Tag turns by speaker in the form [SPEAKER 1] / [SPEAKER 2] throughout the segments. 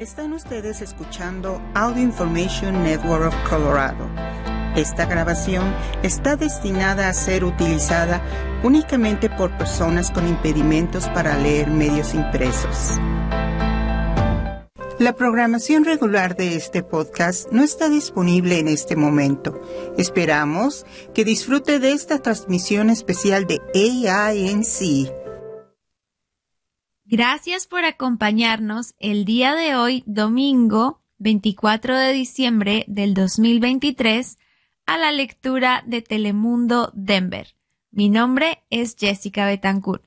[SPEAKER 1] Están ustedes escuchando Audio Information Network of Colorado. Esta grabación está destinada a ser utilizada únicamente por personas con impedimentos para leer medios impresos. La programación regular de este podcast no está disponible en este momento. Esperamos que disfrute de esta transmisión especial de AINC
[SPEAKER 2] Gracias por acompañarnos el día de hoy, domingo 24 de diciembre del 2023, a la lectura de Telemundo Denver. Mi nombre es Jessica Betancourt.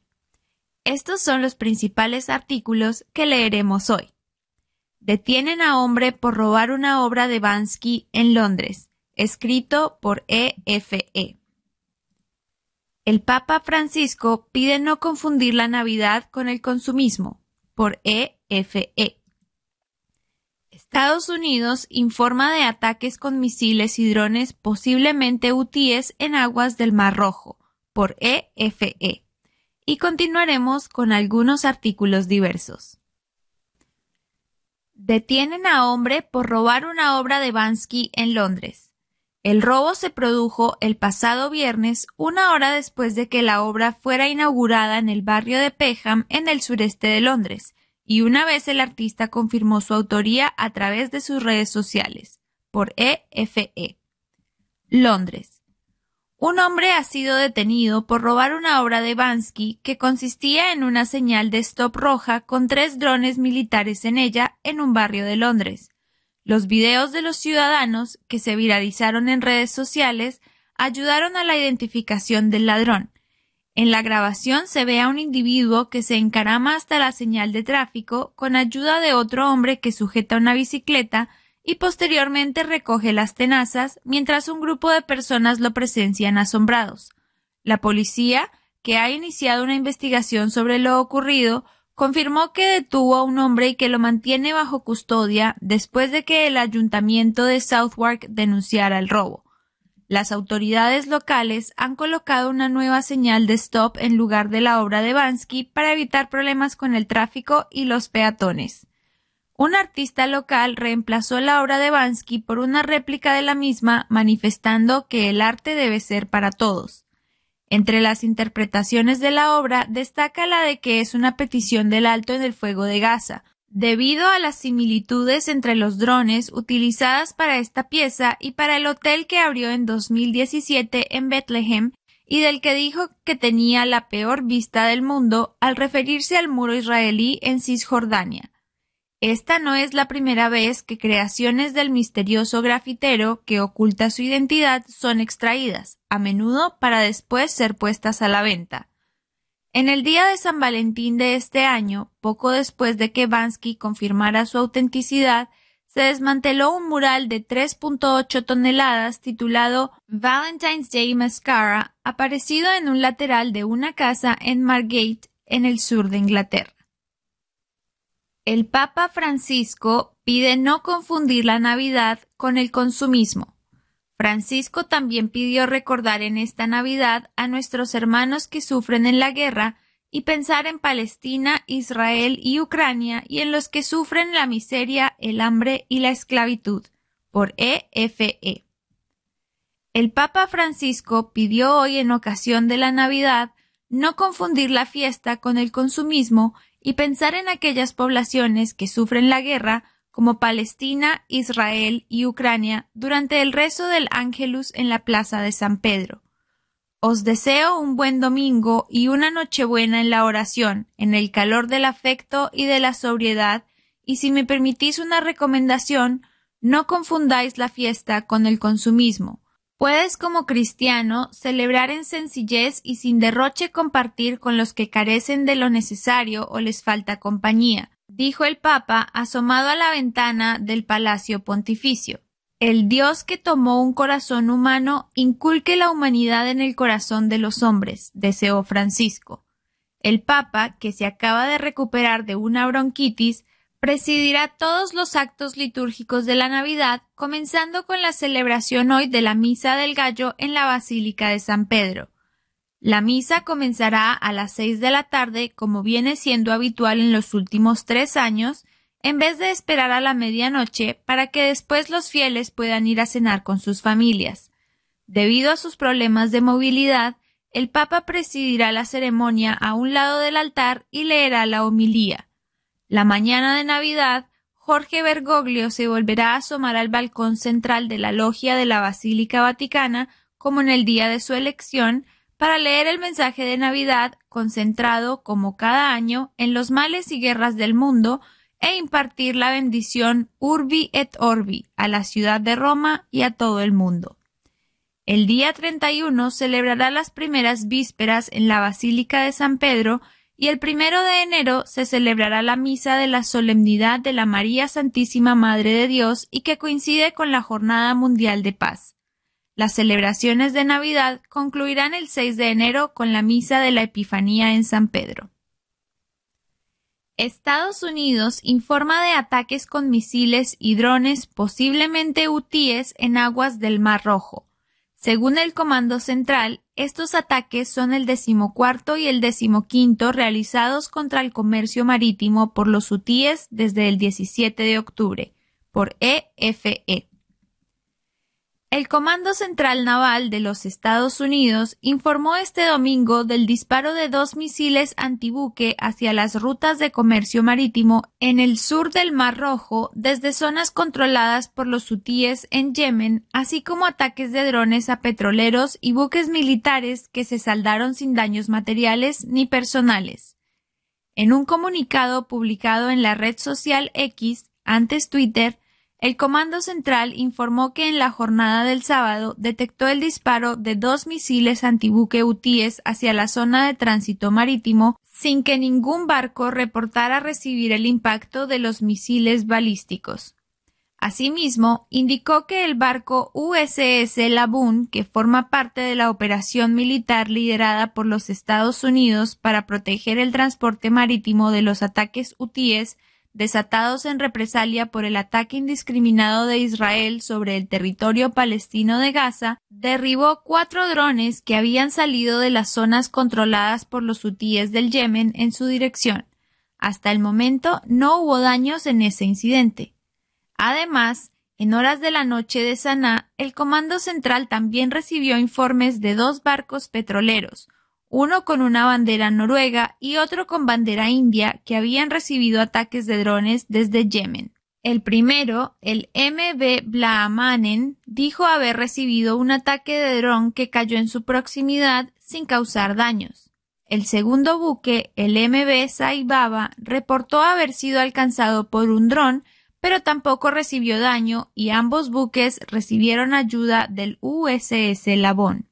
[SPEAKER 2] Estos son los principales artículos que leeremos hoy. Detienen a hombre por robar una obra de Bansky en Londres, escrito por EFE. El Papa Francisco pide no confundir la Navidad con el consumismo, por EFE. E. Estados Unidos informa de ataques con misiles y drones posiblemente hutíes en aguas del Mar Rojo, por EFE. E. Y continuaremos con algunos artículos diversos. Detienen a hombre por robar una obra de Bansky en Londres. El robo se produjo el pasado viernes, una hora después de que la obra fuera inaugurada en el barrio de Peckham, en el sureste de Londres, y una vez el artista confirmó su autoría a través de sus redes sociales, por EFE. E. Londres. Un hombre ha sido detenido por robar una obra de Bansky que consistía en una señal de stop roja con tres drones militares en ella en un barrio de Londres. Los videos de los ciudadanos que se viralizaron en redes sociales ayudaron a la identificación del ladrón. En la grabación se ve a un individuo que se encarama hasta la señal de tráfico con ayuda de otro hombre que sujeta una bicicleta y posteriormente recoge las tenazas mientras un grupo de personas lo presencian asombrados. La policía, que ha iniciado una investigación sobre lo ocurrido, confirmó que detuvo a un hombre y que lo mantiene bajo custodia después de que el ayuntamiento de Southwark denunciara el robo. Las autoridades locales han colocado una nueva señal de stop en lugar de la obra de Bansky para evitar problemas con el tráfico y los peatones. Un artista local reemplazó la obra de Bansky por una réplica de la misma, manifestando que el arte debe ser para todos. Entre las interpretaciones de la obra destaca la de que es una petición del alto en el fuego de Gaza, debido a las similitudes entre los drones utilizadas para esta pieza y para el hotel que abrió en 2017 en Bethlehem y del que dijo que tenía la peor vista del mundo al referirse al muro israelí en Cisjordania. Esta no es la primera vez que creaciones del misterioso grafitero que oculta su identidad son extraídas, a menudo para después ser puestas a la venta. En el día de San Valentín de este año, poco después de que Bansky confirmara su autenticidad, se desmanteló un mural de 3.8 toneladas titulado Valentine's Day Mascara, aparecido en un lateral de una casa en Margate, en el sur de Inglaterra. El Papa Francisco pide no confundir la Navidad con el consumismo. Francisco también pidió recordar en esta Navidad a nuestros hermanos que sufren en la guerra y pensar en Palestina, Israel y Ucrania y en los que sufren la miseria, el hambre y la esclavitud. Por EFE. E. El Papa Francisco pidió hoy en ocasión de la Navidad no confundir la fiesta con el consumismo y pensar en aquellas poblaciones que sufren la guerra como Palestina, Israel y Ucrania durante el rezo del Ángelus en la plaza de San Pedro. Os deseo un buen domingo y una nochebuena en la oración, en el calor del afecto y de la sobriedad, y si me permitís una recomendación, no confundáis la fiesta con el consumismo, Puedes como cristiano celebrar en sencillez y sin derroche compartir con los que carecen de lo necesario o les falta compañía, dijo el Papa asomado a la ventana del Palacio Pontificio. El Dios que tomó un corazón humano inculque la humanidad en el corazón de los hombres, deseó Francisco. El Papa, que se acaba de recuperar de una bronquitis, presidirá todos los actos litúrgicos de la Navidad, comenzando con la celebración hoy de la Misa del Gallo en la Basílica de San Pedro. La misa comenzará a las seis de la tarde, como viene siendo habitual en los últimos tres años, en vez de esperar a la medianoche para que después los fieles puedan ir a cenar con sus familias. Debido a sus problemas de movilidad, el Papa presidirá la ceremonia a un lado del altar y leerá la homilía. La mañana de Navidad, Jorge Bergoglio se volverá a asomar al balcón central de la logia de la Basílica Vaticana, como en el día de su elección, para leer el mensaje de Navidad concentrado, como cada año, en los males y guerras del mundo, e impartir la bendición Urbi et Orbi a la ciudad de Roma y a todo el mundo. El día 31 celebrará las primeras vísperas en la Basílica de San Pedro y el primero de enero se celebrará la misa de la solemnidad de la María Santísima Madre de Dios y que coincide con la Jornada Mundial de Paz. Las celebraciones de Navidad concluirán el 6 de enero con la misa de la Epifanía en San Pedro. Estados Unidos informa de ataques con misiles y drones posiblemente hutíes en aguas del Mar Rojo. Según el Comando Central, estos ataques son el decimocuarto y el decimoquinto realizados contra el comercio marítimo por los hutíes desde el 17 de octubre, por EFE. El Comando Central Naval de los Estados Unidos informó este domingo del disparo de dos misiles antibuque hacia las rutas de comercio marítimo en el sur del Mar Rojo desde zonas controladas por los hutíes en Yemen, así como ataques de drones a petroleros y buques militares que se saldaron sin daños materiales ni personales. En un comunicado publicado en la red social X, antes Twitter, el Comando Central informó que en la jornada del sábado detectó el disparo de dos misiles antibuque hutíes hacia la zona de tránsito marítimo sin que ningún barco reportara recibir el impacto de los misiles balísticos. Asimismo, indicó que el barco USS Laboon, que forma parte de la operación militar liderada por los Estados Unidos para proteger el transporte marítimo de los ataques hutíes, desatados en represalia por el ataque indiscriminado de Israel sobre el territorio palestino de Gaza, derribó cuatro drones que habían salido de las zonas controladas por los hutíes del Yemen en su dirección. Hasta el momento no hubo daños en ese incidente. Además, en horas de la noche de Sanaa, el Comando Central también recibió informes de dos barcos petroleros, uno con una bandera noruega y otro con bandera india que habían recibido ataques de drones desde Yemen. El primero, el MB Blaamanen, dijo haber recibido un ataque de dron que cayó en su proximidad sin causar daños. El segundo buque, el MB Saibaba, reportó haber sido alcanzado por un dron, pero tampoco recibió daño y ambos buques recibieron ayuda del USS Labón.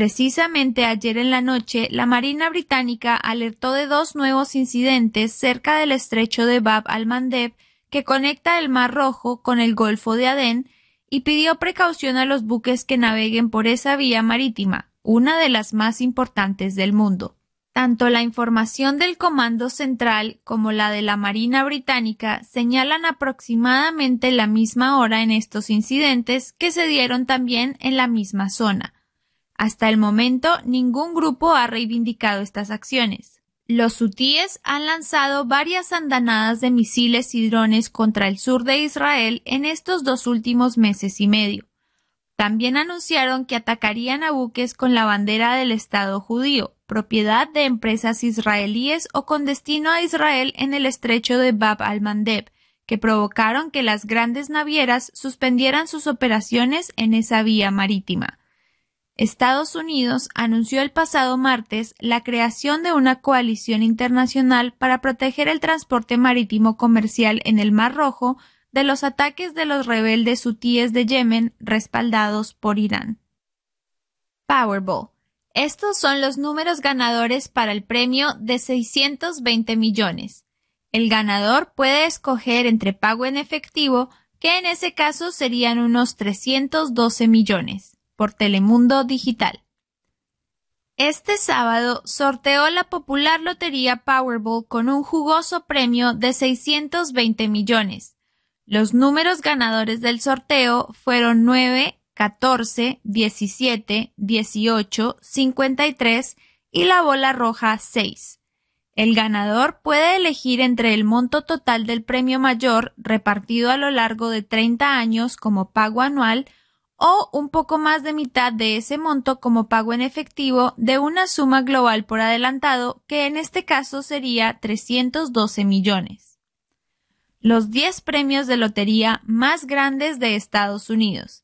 [SPEAKER 2] Precisamente ayer en la noche, la Marina británica alertó de dos nuevos incidentes cerca del estrecho de Bab al-Mandeb que conecta el Mar Rojo con el Golfo de Adén y pidió precaución a los buques que naveguen por esa vía marítima, una de las más importantes del mundo. Tanto la información del Comando Central como la de la Marina Británica señalan aproximadamente la misma hora en estos incidentes que se dieron también en la misma zona. Hasta el momento, ningún grupo ha reivindicado estas acciones. Los hutíes han lanzado varias andanadas de misiles y drones contra el sur de Israel en estos dos últimos meses y medio. También anunciaron que atacarían a buques con la bandera del Estado judío, propiedad de empresas israelíes o con destino a Israel en el estrecho de Bab al-Mandeb, que provocaron que las grandes navieras suspendieran sus operaciones en esa vía marítima. Estados Unidos anunció el pasado martes la creación de una coalición internacional para proteger el transporte marítimo comercial en el Mar Rojo de los ataques de los rebeldes hutíes de Yemen respaldados por Irán. Powerball. Estos son los números ganadores para el premio de 620 millones. El ganador puede escoger entre pago en efectivo, que en ese caso serían unos 312 millones por Telemundo Digital. Este sábado sorteó la popular lotería Powerball con un jugoso premio de 620 millones. Los números ganadores del sorteo fueron 9, 14, 17, 18, 53 y la bola roja 6. El ganador puede elegir entre el monto total del premio mayor repartido a lo largo de 30 años como pago anual o un poco más de mitad de ese monto como pago en efectivo de una suma global por adelantado que en este caso sería 312 millones. Los 10 premios de lotería más grandes de Estados Unidos.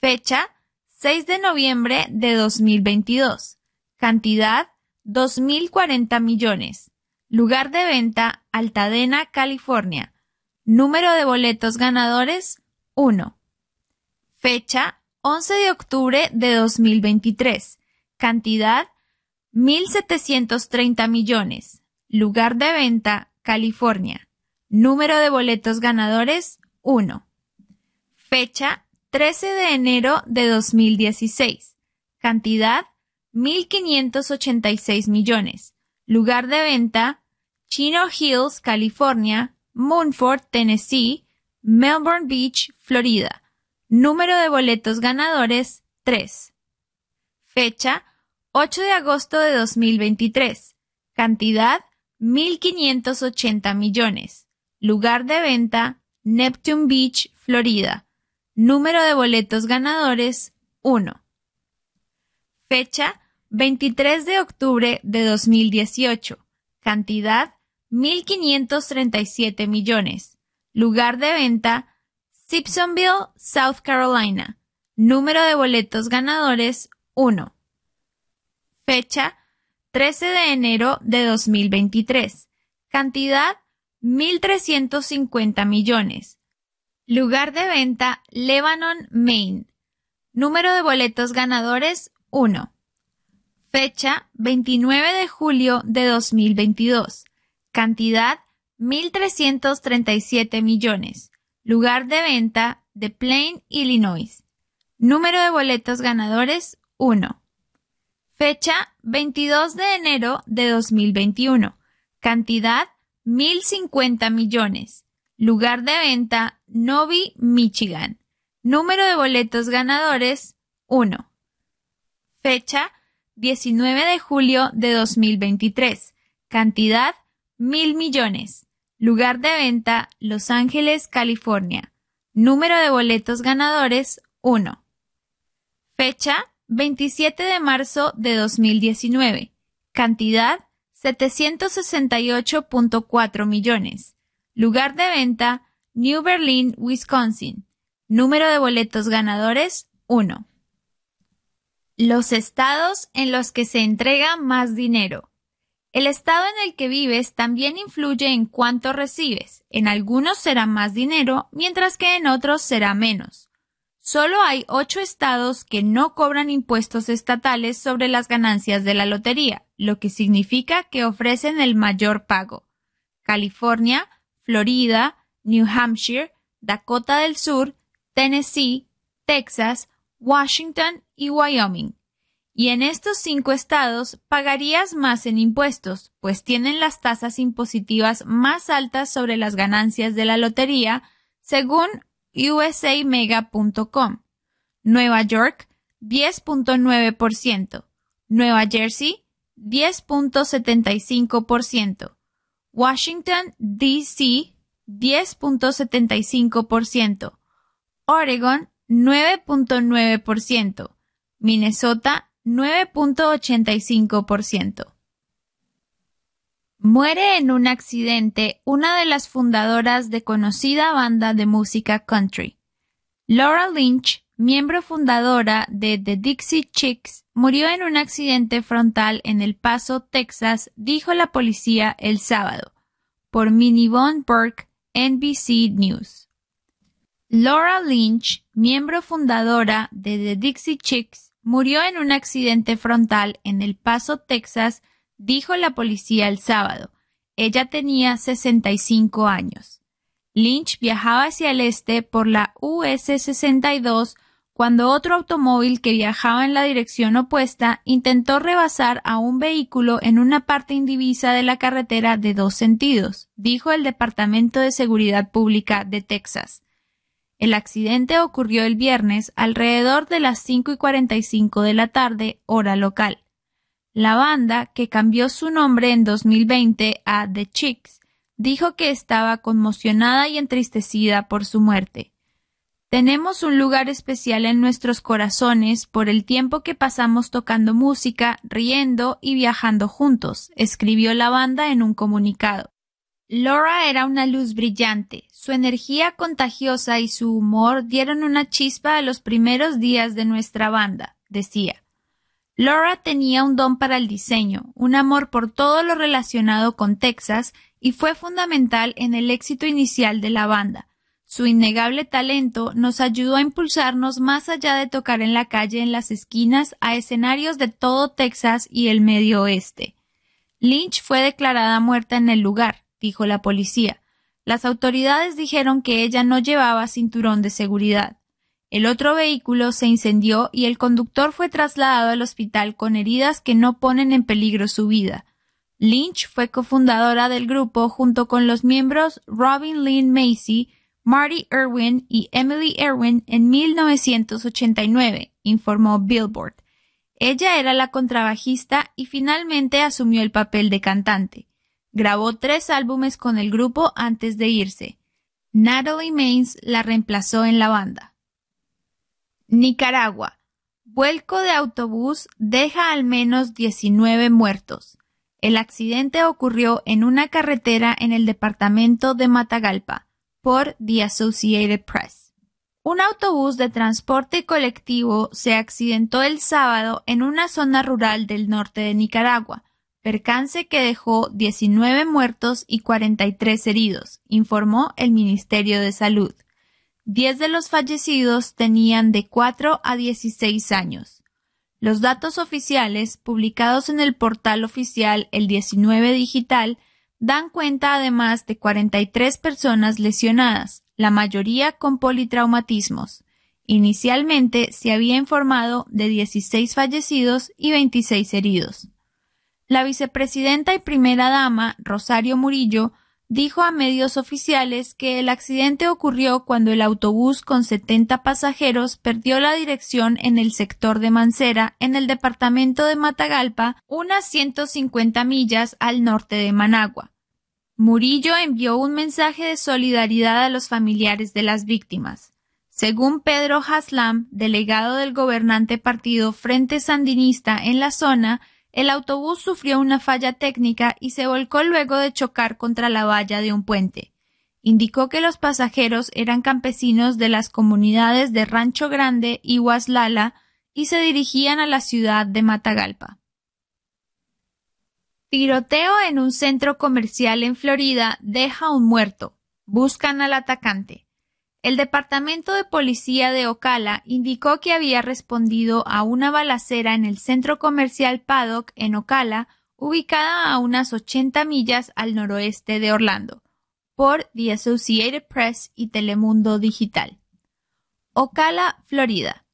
[SPEAKER 2] Fecha 6 de noviembre de 2022. Cantidad 2.040 millones. Lugar de venta Altadena, California. Número de boletos ganadores 1. Fecha 11 de octubre de 2023. Cantidad 1.730 millones. Lugar de venta California. Número de boletos ganadores 1. Fecha 13 de enero de 2016. Cantidad 1.586 millones. Lugar de venta Chino Hills, California, Moonford, Tennessee, Melbourne Beach, Florida. Número de boletos ganadores 3. Fecha 8 de agosto de 2023. Cantidad 1.580 millones. Lugar de venta Neptune Beach, Florida. Número de boletos ganadores 1. Fecha 23 de octubre de 2018. Cantidad 1.537 millones. Lugar de venta Simpsonville, South Carolina. Número de boletos ganadores 1. Fecha 13 de enero de 2023. Cantidad 1.350 millones. Lugar de venta Lebanon, Maine. Número de boletos ganadores 1. Fecha 29 de julio de 2022. Cantidad 1.337 millones. Lugar de venta de Plain, Illinois. Número de boletos ganadores 1. Fecha 22 de enero de 2021. Cantidad 1050 millones. Lugar de venta Novi, Michigan. Número de boletos ganadores 1. Fecha 19 de julio de 2023. Cantidad 1000 millones. Lugar de venta, Los Ángeles, California. Número de boletos ganadores, 1. Fecha, 27 de marzo de 2019. Cantidad, 768.4 millones. Lugar de venta, New Berlin, Wisconsin. Número de boletos ganadores, 1. Los estados en los que se entrega más dinero. El estado en el que vives también influye en cuánto recibes. En algunos será más dinero, mientras que en otros será menos. Solo hay ocho estados que no cobran impuestos estatales sobre las ganancias de la lotería, lo que significa que ofrecen el mayor pago. California, Florida, New Hampshire, Dakota del Sur, Tennessee, Texas, Washington y Wyoming y en estos cinco estados pagarías más en impuestos, pues tienen las tasas impositivas más altas sobre las ganancias de la lotería, según usamega.com. Nueva York, 10.9%. Nueva Jersey, 10.75%. Washington, D.C., 10.75%. Oregon, 9.9%. Minnesota, 9.85%. Muere en un accidente una de las fundadoras de conocida banda de música country. Laura Lynch, miembro fundadora de The Dixie Chicks, murió en un accidente frontal en El Paso, Texas, dijo la policía el sábado, por Minivon Burke, NBC News. Laura Lynch, miembro fundadora de The Dixie Chicks, murió en un accidente frontal en El Paso, Texas, dijo la policía el sábado. Ella tenía 65 años. Lynch viajaba hacia el este por la US 62 cuando otro automóvil que viajaba en la dirección opuesta intentó rebasar a un vehículo en una parte indivisa de la carretera de dos sentidos, dijo el Departamento de Seguridad Pública de Texas. El accidente ocurrió el viernes alrededor de las 5 y 45 de la tarde, hora local. La banda, que cambió su nombre en 2020 a The Chicks, dijo que estaba conmocionada y entristecida por su muerte. Tenemos un lugar especial en nuestros corazones por el tiempo que pasamos tocando música, riendo y viajando juntos, escribió la banda en un comunicado. Laura era una luz brillante, su energía contagiosa y su humor dieron una chispa a los primeros días de nuestra banda, decía. Laura tenía un don para el diseño, un amor por todo lo relacionado con Texas y fue fundamental en el éxito inicial de la banda. Su innegable talento nos ayudó a impulsarnos más allá de tocar en la calle en las esquinas a escenarios de todo Texas y el medio oeste. Lynch fue declarada muerta en el lugar, dijo la policía. Las autoridades dijeron que ella no llevaba cinturón de seguridad. El otro vehículo se incendió y el conductor fue trasladado al hospital con heridas que no ponen en peligro su vida. Lynch fue cofundadora del grupo junto con los miembros Robin Lynn Macy, Marty Irwin y Emily Irwin en 1989, informó Billboard. Ella era la contrabajista y finalmente asumió el papel de cantante. Grabó tres álbumes con el grupo antes de irse. Natalie Maines la reemplazó en la banda. Nicaragua. Vuelco de autobús deja al menos 19 muertos. El accidente ocurrió en una carretera en el departamento de Matagalpa por The Associated Press. Un autobús de transporte colectivo se accidentó el sábado en una zona rural del norte de Nicaragua, percance que dejó 19 muertos y 43 heridos, informó el Ministerio de Salud. Diez de los fallecidos tenían de 4 a 16 años. Los datos oficiales, publicados en el portal oficial El 19 Digital, dan cuenta además de 43 personas lesionadas, la mayoría con politraumatismos. Inicialmente se había informado de 16 fallecidos y 26 heridos. La vicepresidenta y primera dama, Rosario Murillo, dijo a medios oficiales que el accidente ocurrió cuando el autobús con 70 pasajeros perdió la dirección en el sector de Mancera, en el departamento de Matagalpa, unas 150 millas al norte de Managua. Murillo envió un mensaje de solidaridad a los familiares de las víctimas. Según Pedro Haslam, delegado del gobernante partido Frente Sandinista en la zona, el autobús sufrió una falla técnica y se volcó luego de chocar contra la valla de un puente. Indicó que los pasajeros eran campesinos de las comunidades de Rancho Grande y Huaslala y se dirigían a la ciudad de Matagalpa. Tiroteo en un centro comercial en Florida deja un muerto. Buscan al atacante. El Departamento de Policía de Ocala indicó que había respondido a una balacera en el centro comercial Paddock en Ocala, ubicada a unas 80 millas al noroeste de Orlando, por The Associated Press y Telemundo Digital. Ocala, Florida.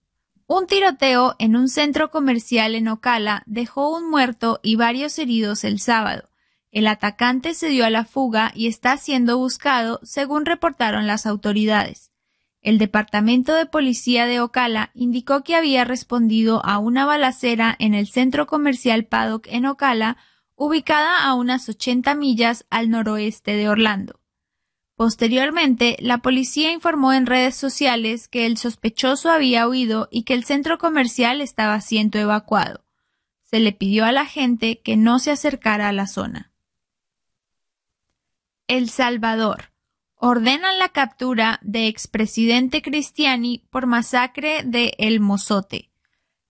[SPEAKER 2] Un tiroteo en un centro comercial en Ocala dejó un muerto y varios heridos el sábado. El atacante se dio a la fuga y está siendo buscado, según reportaron las autoridades. El Departamento de Policía de Ocala indicó que había respondido a una balacera en el centro comercial Paddock en Ocala, ubicada a unas 80 millas al noroeste de Orlando. Posteriormente, la policía informó en redes sociales que el sospechoso había huido y que el centro comercial estaba siendo evacuado. Se le pidió a la gente que no se acercara a la zona. El Salvador. Ordenan la captura de expresidente Cristiani por masacre de El Mozote.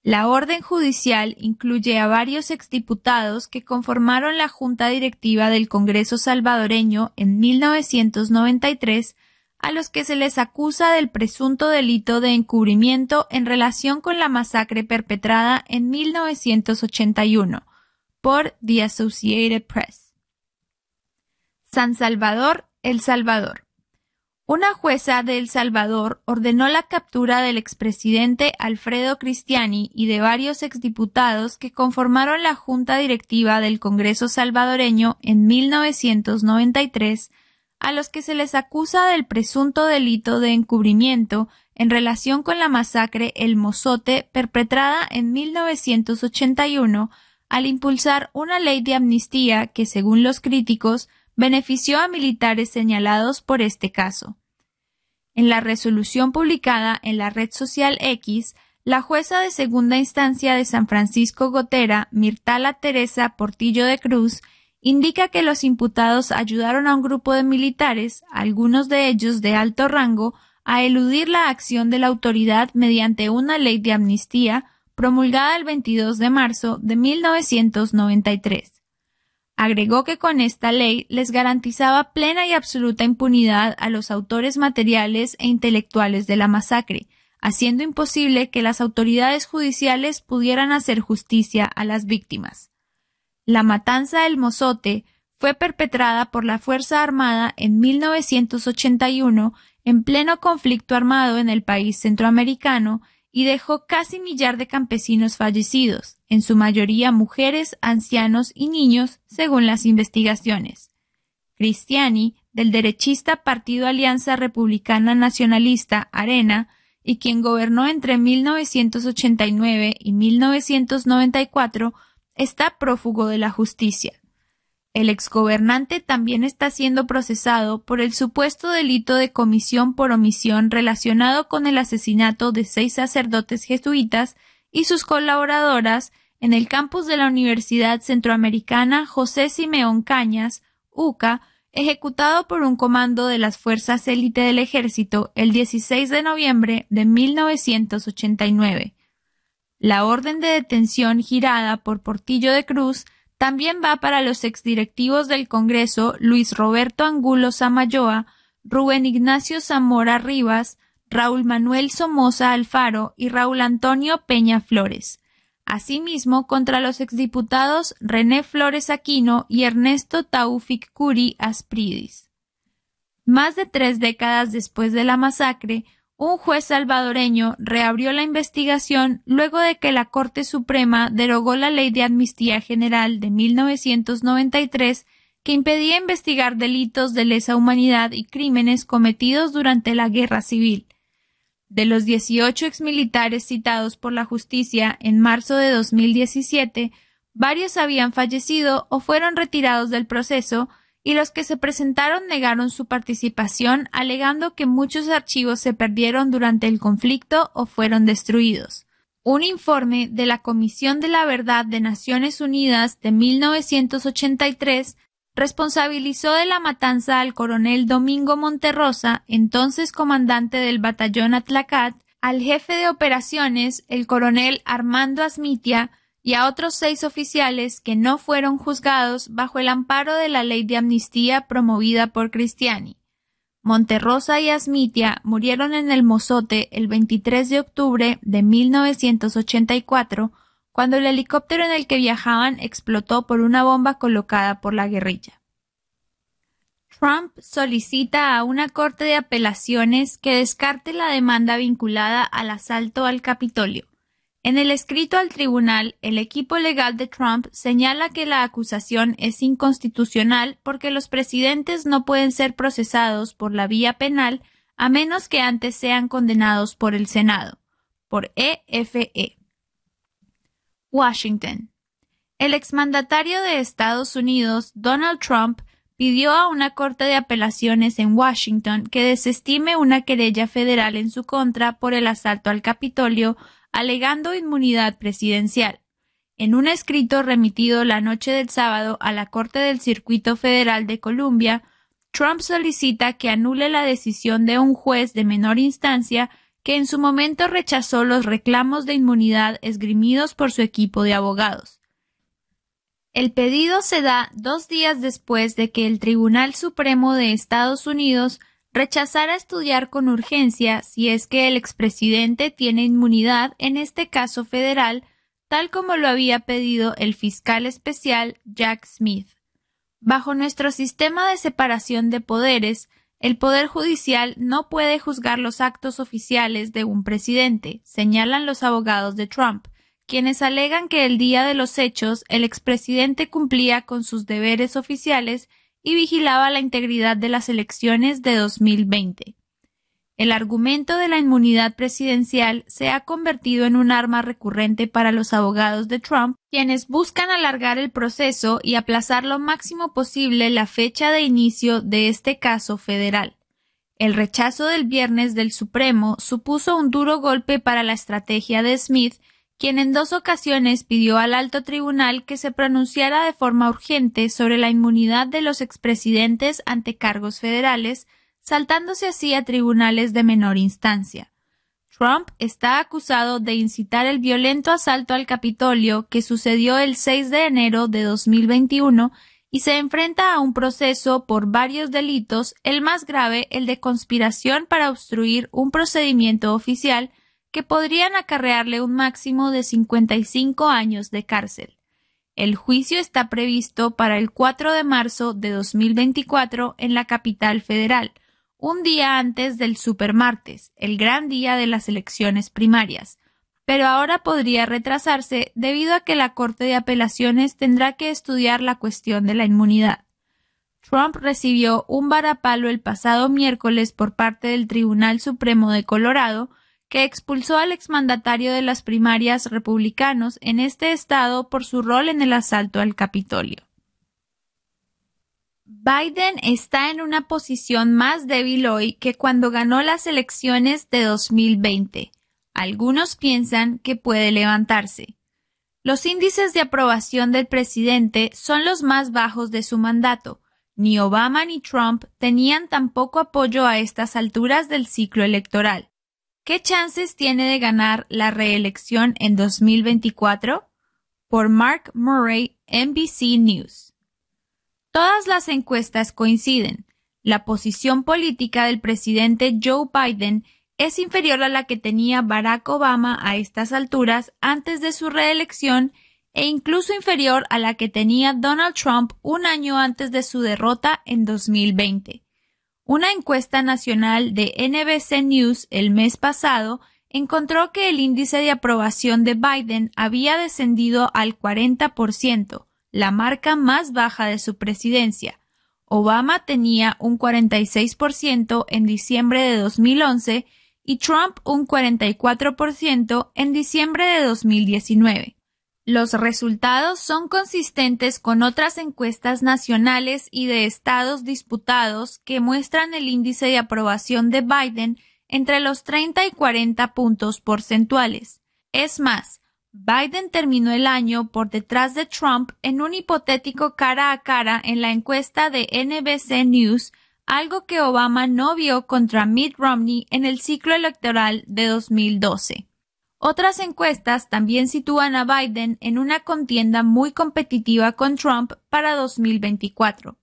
[SPEAKER 2] La orden judicial incluye a varios exdiputados que conformaron la Junta Directiva del Congreso salvadoreño en 1993, a los que se les acusa del presunto delito de encubrimiento en relación con la masacre perpetrada en 1981 por The Associated Press. San Salvador, El Salvador. Una jueza de El Salvador ordenó la captura del expresidente Alfredo Cristiani y de varios exdiputados que conformaron la junta directiva del Congreso salvadoreño en 1993, a los que se les acusa del presunto delito de encubrimiento en relación con la masacre El Mozote perpetrada en 1981, al impulsar una ley de amnistía que, según los críticos, benefició a militares señalados por este caso. En la resolución publicada en la red social X, la jueza de segunda instancia de San Francisco Gotera, Mirtala Teresa Portillo de Cruz, indica que los imputados ayudaron a un grupo de militares, algunos de ellos de alto rango, a eludir la acción de la autoridad mediante una ley de amnistía promulgada el 22 de marzo de 1993. Agregó que con esta ley les garantizaba plena y absoluta impunidad a los autores materiales e intelectuales de la masacre, haciendo imposible que las autoridades judiciales pudieran hacer justicia a las víctimas. La matanza del Mozote fue perpetrada por la Fuerza Armada en 1981 en pleno conflicto armado en el país centroamericano y dejó casi millar de campesinos fallecidos, en su mayoría mujeres, ancianos y niños, según las investigaciones. Cristiani, del derechista Partido Alianza Republicana Nacionalista Arena, y quien gobernó entre 1989 y 1994, está prófugo de la justicia. El exgobernante también está siendo procesado por el supuesto delito de comisión por omisión relacionado con el asesinato de seis sacerdotes jesuitas y sus colaboradoras en el campus de la Universidad Centroamericana José Simeón Cañas, UCA, ejecutado por un comando de las fuerzas élite del ejército el 16 de noviembre de 1989. La orden de detención girada por Portillo de Cruz también va para los exdirectivos del Congreso Luis Roberto Angulo Samayoa, Rubén Ignacio Zamora Rivas, Raúl Manuel Somoza Alfaro y Raúl Antonio Peña Flores. Asimismo, contra los exdiputados René Flores Aquino y Ernesto Taufik Curi Aspridis. Más de tres décadas después de la masacre, un juez salvadoreño reabrió la investigación luego de que la Corte Suprema derogó la Ley de Amnistía General de 1993 que impedía investigar delitos de lesa humanidad y crímenes cometidos durante la Guerra Civil. De los 18 exmilitares citados por la justicia en marzo de 2017, varios habían fallecido o fueron retirados del proceso y los que se presentaron negaron su participación alegando que muchos archivos se perdieron durante el conflicto o fueron destruidos. Un informe de la Comisión de la Verdad de Naciones Unidas de 1983 responsabilizó de la matanza al coronel Domingo Monterrosa, entonces comandante del batallón Atlacat, al jefe de operaciones, el coronel Armando Asmitia, y a otros seis oficiales que no fueron juzgados bajo el amparo de la ley de amnistía promovida por Cristiani. Monterrosa y Asmitia murieron en el Mozote el 23 de octubre de 1984, cuando el helicóptero en el que viajaban explotó por una bomba colocada por la guerrilla. Trump solicita a una corte de apelaciones que descarte la demanda vinculada al asalto al Capitolio. En el escrito al tribunal, el equipo legal de Trump señala que la acusación es inconstitucional porque los presidentes no pueden ser procesados por la vía penal a menos que antes sean condenados por el Senado, por EFE. E. Washington. El exmandatario de Estados Unidos, Donald Trump, pidió a una corte de apelaciones en Washington que desestime una querella federal en su contra por el asalto al Capitolio alegando inmunidad presidencial. En un escrito remitido la noche del sábado a la Corte del Circuito Federal de Columbia, Trump solicita que anule la decisión de un juez de menor instancia que en su momento rechazó los reclamos de inmunidad esgrimidos por su equipo de abogados. El pedido se da dos días después de que el Tribunal Supremo de Estados Unidos rechazar a estudiar con urgencia si es que el expresidente tiene inmunidad en este caso federal, tal como lo había pedido el fiscal especial Jack Smith. Bajo nuestro sistema de separación de poderes, el Poder Judicial no puede juzgar los actos oficiales de un presidente, señalan los abogados de Trump, quienes alegan que el día de los hechos el expresidente cumplía con sus deberes oficiales y vigilaba la integridad de las elecciones de 2020. el argumento de la inmunidad presidencial se ha convertido en un arma recurrente para los abogados de Trump, quienes buscan alargar el proceso y aplazar lo máximo posible la fecha de inicio de este caso federal. El rechazo del viernes del Supremo supuso un duro golpe para la estrategia de Smith, quien en dos ocasiones pidió al alto tribunal que se pronunciara de forma urgente sobre la inmunidad de los expresidentes ante cargos federales, saltándose así a tribunales de menor instancia. Trump está acusado de incitar el violento asalto al Capitolio que sucedió el 6 de enero de 2021 y se enfrenta a un proceso por varios delitos, el más grave el de conspiración para obstruir un procedimiento oficial que podrían acarrearle un máximo de 55 años de cárcel. El juicio está previsto para el 4 de marzo de 2024 en la capital federal, un día antes del supermartes, el gran día de las elecciones primarias, pero ahora podría retrasarse debido a que la Corte de Apelaciones tendrá que estudiar la cuestión de la inmunidad. Trump recibió un varapalo el pasado miércoles por parte del Tribunal Supremo de Colorado, que expulsó al exmandatario de las primarias republicanos en este estado por su rol en el asalto al Capitolio. Biden está en una posición más débil hoy que cuando ganó las elecciones de 2020. Algunos piensan que puede levantarse. Los índices de aprobación del presidente son los más bajos de su mandato. Ni Obama ni Trump tenían tan poco apoyo a estas alturas del ciclo electoral. ¿Qué chances tiene de ganar la reelección en 2024? Por Mark Murray, NBC News. Todas las encuestas coinciden. La posición política del presidente Joe Biden es inferior a la que tenía Barack Obama a estas alturas antes de su reelección e incluso inferior a la que tenía Donald Trump un año antes de su derrota en 2020. Una encuesta nacional de NBC News el mes pasado encontró que el índice de aprobación de Biden había descendido al 40%, la marca más baja de su presidencia. Obama tenía un 46% en diciembre de 2011 y Trump un 44% en diciembre de 2019. Los resultados son consistentes con otras encuestas nacionales y de estados disputados que muestran el índice de aprobación de Biden entre los 30 y 40 puntos porcentuales. Es más, Biden terminó el año por detrás de Trump en un hipotético cara a cara en la encuesta de NBC News, algo que Obama no vio contra Mitt Romney en el ciclo electoral de 2012. Otras encuestas también sitúan a Biden en una contienda muy competitiva con Trump para 2024.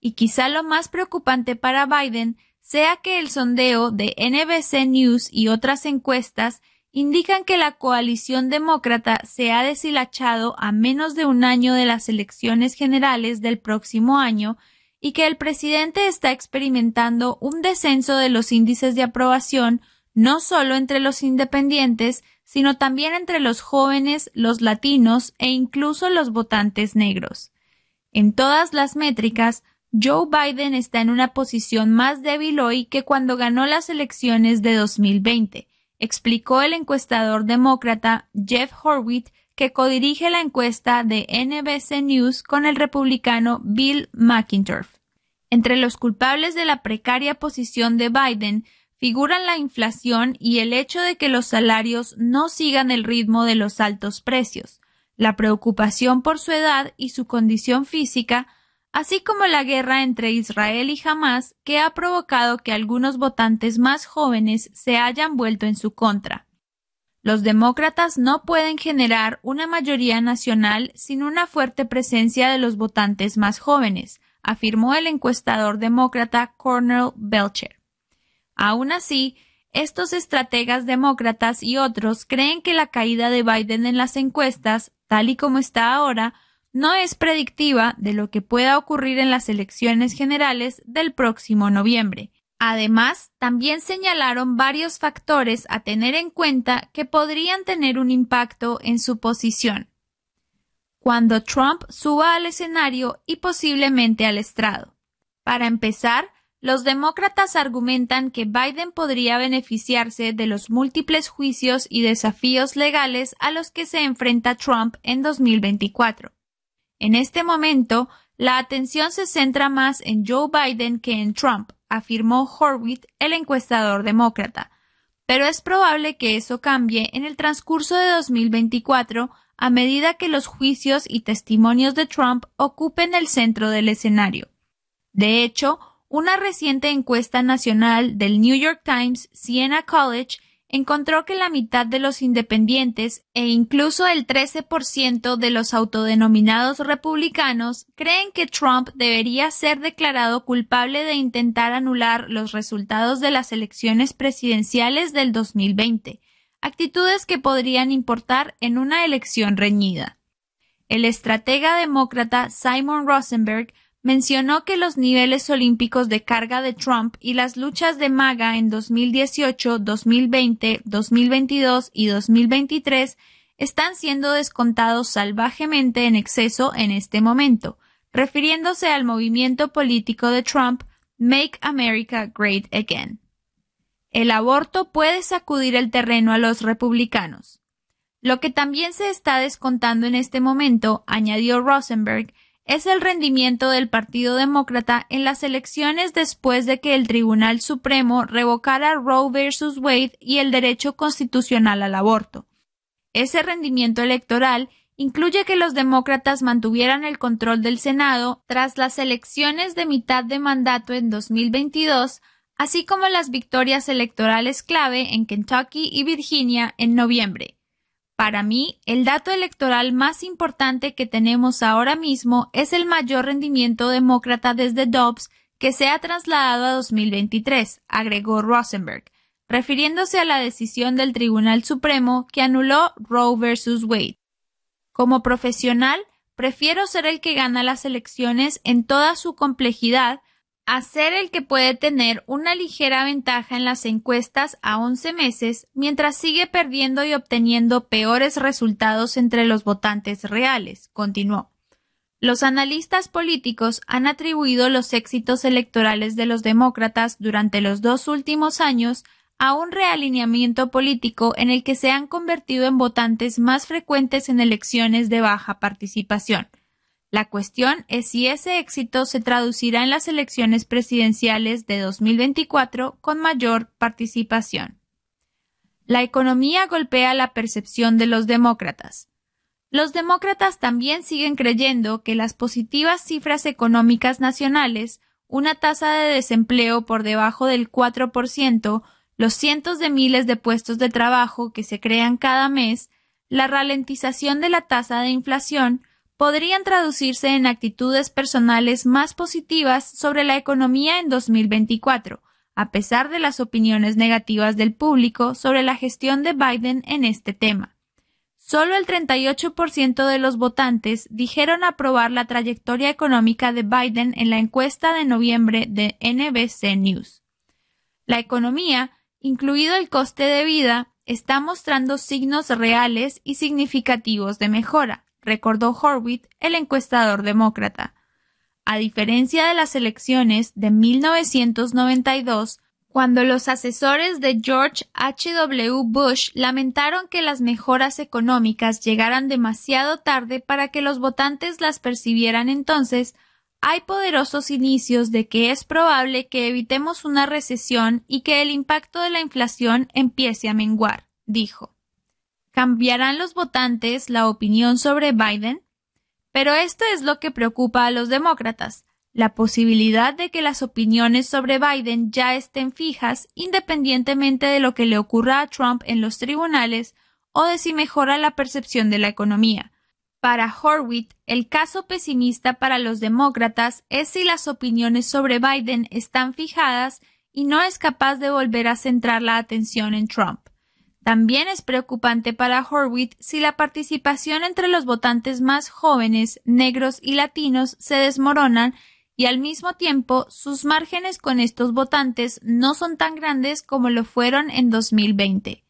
[SPEAKER 2] Y quizá lo más preocupante para Biden sea que el sondeo de NBC News y otras encuestas indican que la coalición demócrata se ha deshilachado a menos de un año de las elecciones generales del próximo año y que el presidente está experimentando un descenso de los índices de aprobación no solo entre los independientes, sino también entre los jóvenes, los latinos e incluso los votantes negros. En todas las métricas, Joe Biden está en una posición más débil hoy que cuando ganó las elecciones de 2020, explicó el encuestador demócrata Jeff Horwitz, que codirige la encuesta de NBC News con el republicano Bill McIntyre. Entre los culpables de la precaria posición de Biden figuran la inflación y el hecho de que los salarios no sigan el ritmo de los altos precios, la preocupación por su edad y su condición física, así como la guerra entre Israel y Hamas que ha provocado que algunos votantes más jóvenes se hayan vuelto en su contra. Los demócratas no pueden generar una mayoría nacional sin una fuerte presencia de los votantes más jóvenes, afirmó el encuestador demócrata Cornel Belcher. Aún así, estos estrategas demócratas y otros creen que la caída de Biden en las encuestas, tal y como está ahora, no es predictiva de lo que pueda ocurrir en las elecciones generales del próximo noviembre. Además, también señalaron varios factores a tener en cuenta que podrían tener un impacto en su posición. Cuando Trump suba al escenario y posiblemente al estrado. Para empezar, los demócratas argumentan que Biden podría beneficiarse de los múltiples juicios y desafíos legales a los que se enfrenta Trump en 2024. En este momento, la atención se centra más en Joe Biden que en Trump, afirmó Horwitz, el encuestador demócrata. Pero es probable que eso cambie en el transcurso de 2024 a medida que los juicios y testimonios de Trump ocupen el centro del escenario. De hecho, una reciente encuesta nacional del New York Times Siena College encontró que la mitad de los independientes e incluso el 13% de los autodenominados republicanos creen que Trump debería ser declarado culpable de intentar anular los resultados de las elecciones presidenciales del 2020, actitudes que podrían importar en una elección reñida. El estratega demócrata Simon Rosenberg mencionó que los niveles olímpicos de carga de Trump y las luchas de MAGA en 2018, 2020, 2022 y 2023 están siendo descontados salvajemente en exceso en este momento, refiriéndose al movimiento político de Trump Make America Great Again. El aborto puede sacudir el terreno a los republicanos. Lo que también se está descontando en este momento, añadió Rosenberg, es el rendimiento del Partido Demócrata en las elecciones después de que el Tribunal Supremo revocara Roe vs. Wade y el derecho constitucional al aborto. Ese rendimiento electoral incluye que los demócratas mantuvieran el control del Senado tras las elecciones de mitad de mandato en 2022, así como las victorias electorales clave en Kentucky y Virginia en noviembre. Para mí, el dato electoral más importante que tenemos ahora mismo es el mayor rendimiento demócrata desde Dobbs que se ha trasladado a 2023, agregó Rosenberg, refiriéndose a la decisión del Tribunal Supremo que anuló Roe vs. Wade. Como profesional, prefiero ser el que gana las elecciones en toda su complejidad a ser el que puede tener una ligera ventaja en las encuestas a 11 meses mientras sigue perdiendo y obteniendo peores resultados entre los votantes reales, continuó. Los analistas políticos han atribuido los éxitos electorales de los demócratas durante los dos últimos años a un realineamiento político en el que se han convertido en votantes más frecuentes en elecciones de baja participación. La cuestión es si ese éxito se traducirá en las elecciones presidenciales de 2024 con mayor participación. La economía golpea la percepción de los demócratas. Los demócratas también siguen creyendo que las positivas cifras económicas nacionales, una tasa de desempleo por debajo del 4%, los cientos de miles de puestos de trabajo que se crean cada mes, la ralentización de la tasa de inflación, podrían traducirse en actitudes personales más positivas sobre la economía en 2024, a pesar de las opiniones negativas del público sobre la gestión de Biden en este tema. Solo el 38% de los votantes dijeron aprobar la trayectoria económica de Biden en la encuesta de noviembre de NBC News. La economía, incluido el coste de vida, está mostrando signos reales y significativos de mejora, recordó Horwitz, el encuestador demócrata. A diferencia de las elecciones de 1992, cuando los asesores de George H. W. Bush lamentaron que las mejoras económicas llegaran demasiado tarde para que los votantes las percibieran entonces, hay poderosos inicios de que es probable que evitemos una recesión y que el impacto de la inflación empiece a menguar, dijo. ¿Cambiarán los votantes la opinión sobre Biden? Pero esto es lo que preocupa a los demócratas, la posibilidad de que las opiniones sobre Biden ya estén fijas independientemente de lo que le ocurra a Trump en los tribunales o de si mejora la percepción de la economía. Para Horwitz, el caso pesimista para los demócratas es si las opiniones sobre Biden están fijadas y no es capaz de volver a centrar la atención en Trump. También es preocupante para Horwitz si la participación entre los votantes más jóvenes, negros y latinos se desmoronan y al mismo tiempo sus márgenes con estos votantes no son tan grandes como lo fueron en 2020.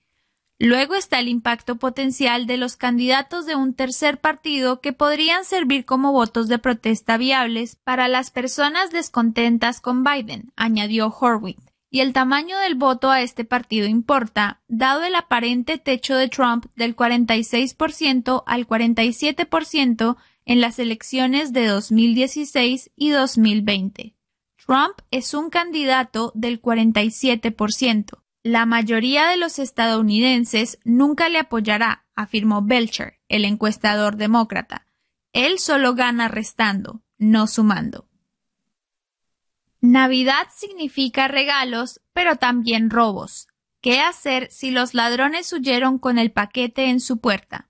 [SPEAKER 2] Luego está el impacto potencial de los candidatos de un tercer partido que podrían servir como votos de protesta viables para las personas descontentas con Biden, añadió Horwitz. Y el tamaño del voto a este partido importa, dado el aparente techo de Trump del 46% al 47% en las elecciones de 2016 y 2020. Trump es un candidato del 47%. La mayoría de los estadounidenses nunca le apoyará, afirmó Belcher, el encuestador demócrata. Él solo gana restando, no sumando. Navidad significa regalos, pero también robos. ¿Qué hacer si los ladrones huyeron con el paquete en su puerta?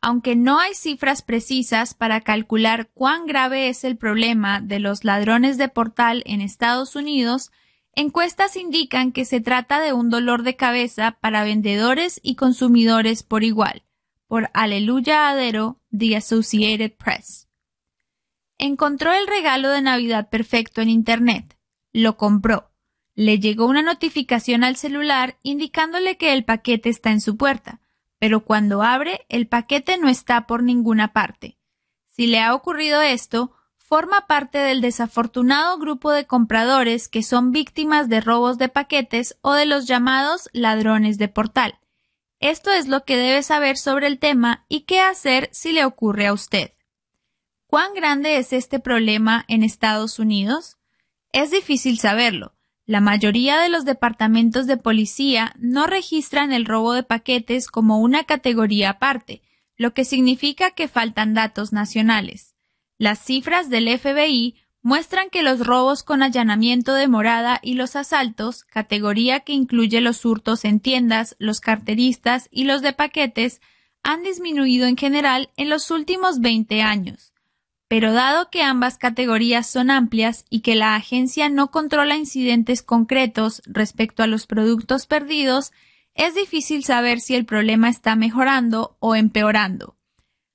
[SPEAKER 2] Aunque no hay cifras precisas para calcular cuán grave es el problema de los ladrones de portal en Estados Unidos, Encuestas indican que se trata de un dolor de cabeza para vendedores y consumidores por igual, por Aleluya Adero, The Associated Press. Encontró el regalo de Navidad perfecto en Internet. Lo compró. Le llegó una notificación al celular indicándole que el paquete está en su puerta, pero cuando abre el paquete no está por ninguna parte. Si le ha ocurrido esto, forma parte del desafortunado grupo de compradores que son víctimas de robos de paquetes o de los llamados ladrones de portal. Esto es lo que debe saber sobre el tema y qué hacer si le ocurre a usted. ¿Cuán grande es este problema en Estados Unidos? Es difícil saberlo. La mayoría de los departamentos de policía no registran el robo de paquetes como una categoría aparte, lo que significa que faltan datos nacionales. Las cifras del FBI muestran que los robos con allanamiento de morada y los asaltos, categoría que incluye los hurtos en tiendas, los carteristas y los de paquetes, han disminuido en general en los últimos 20 años. Pero dado que ambas categorías son amplias y que la agencia no controla incidentes concretos respecto a los productos perdidos, es difícil saber si el problema está mejorando o empeorando.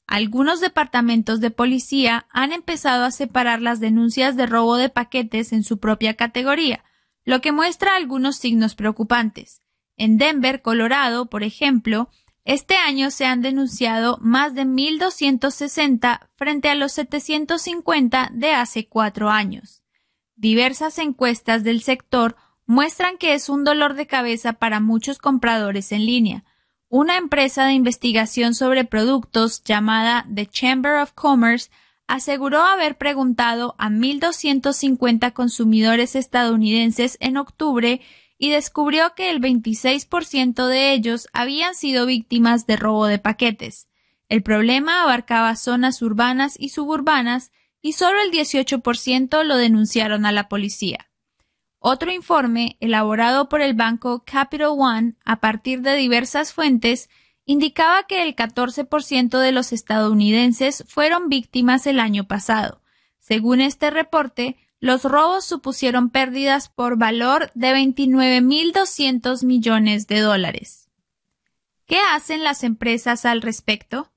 [SPEAKER 2] Algunos departamentos de policía han empezado a separar las denuncias de robo de paquetes en su propia categoría, lo que muestra algunos signos preocupantes. En Denver, Colorado, por ejemplo, este año se han denunciado más de 1.260 frente a los 750 de hace cuatro años. Diversas encuestas del sector muestran que es un dolor de cabeza para muchos compradores en línea, una empresa de investigación sobre productos llamada The Chamber of Commerce aseguró haber preguntado a 1.250 consumidores estadounidenses en octubre y descubrió que el 26% de ellos habían sido víctimas de robo de paquetes. El problema abarcaba zonas urbanas y suburbanas y solo el 18% lo denunciaron a la policía. Otro informe, elaborado por el banco Capital One a partir de diversas fuentes, indicaba que el 14% de los estadounidenses fueron víctimas el año pasado. Según este reporte, los robos supusieron pérdidas por valor de 29.200 millones de dólares. ¿Qué hacen las empresas al respecto?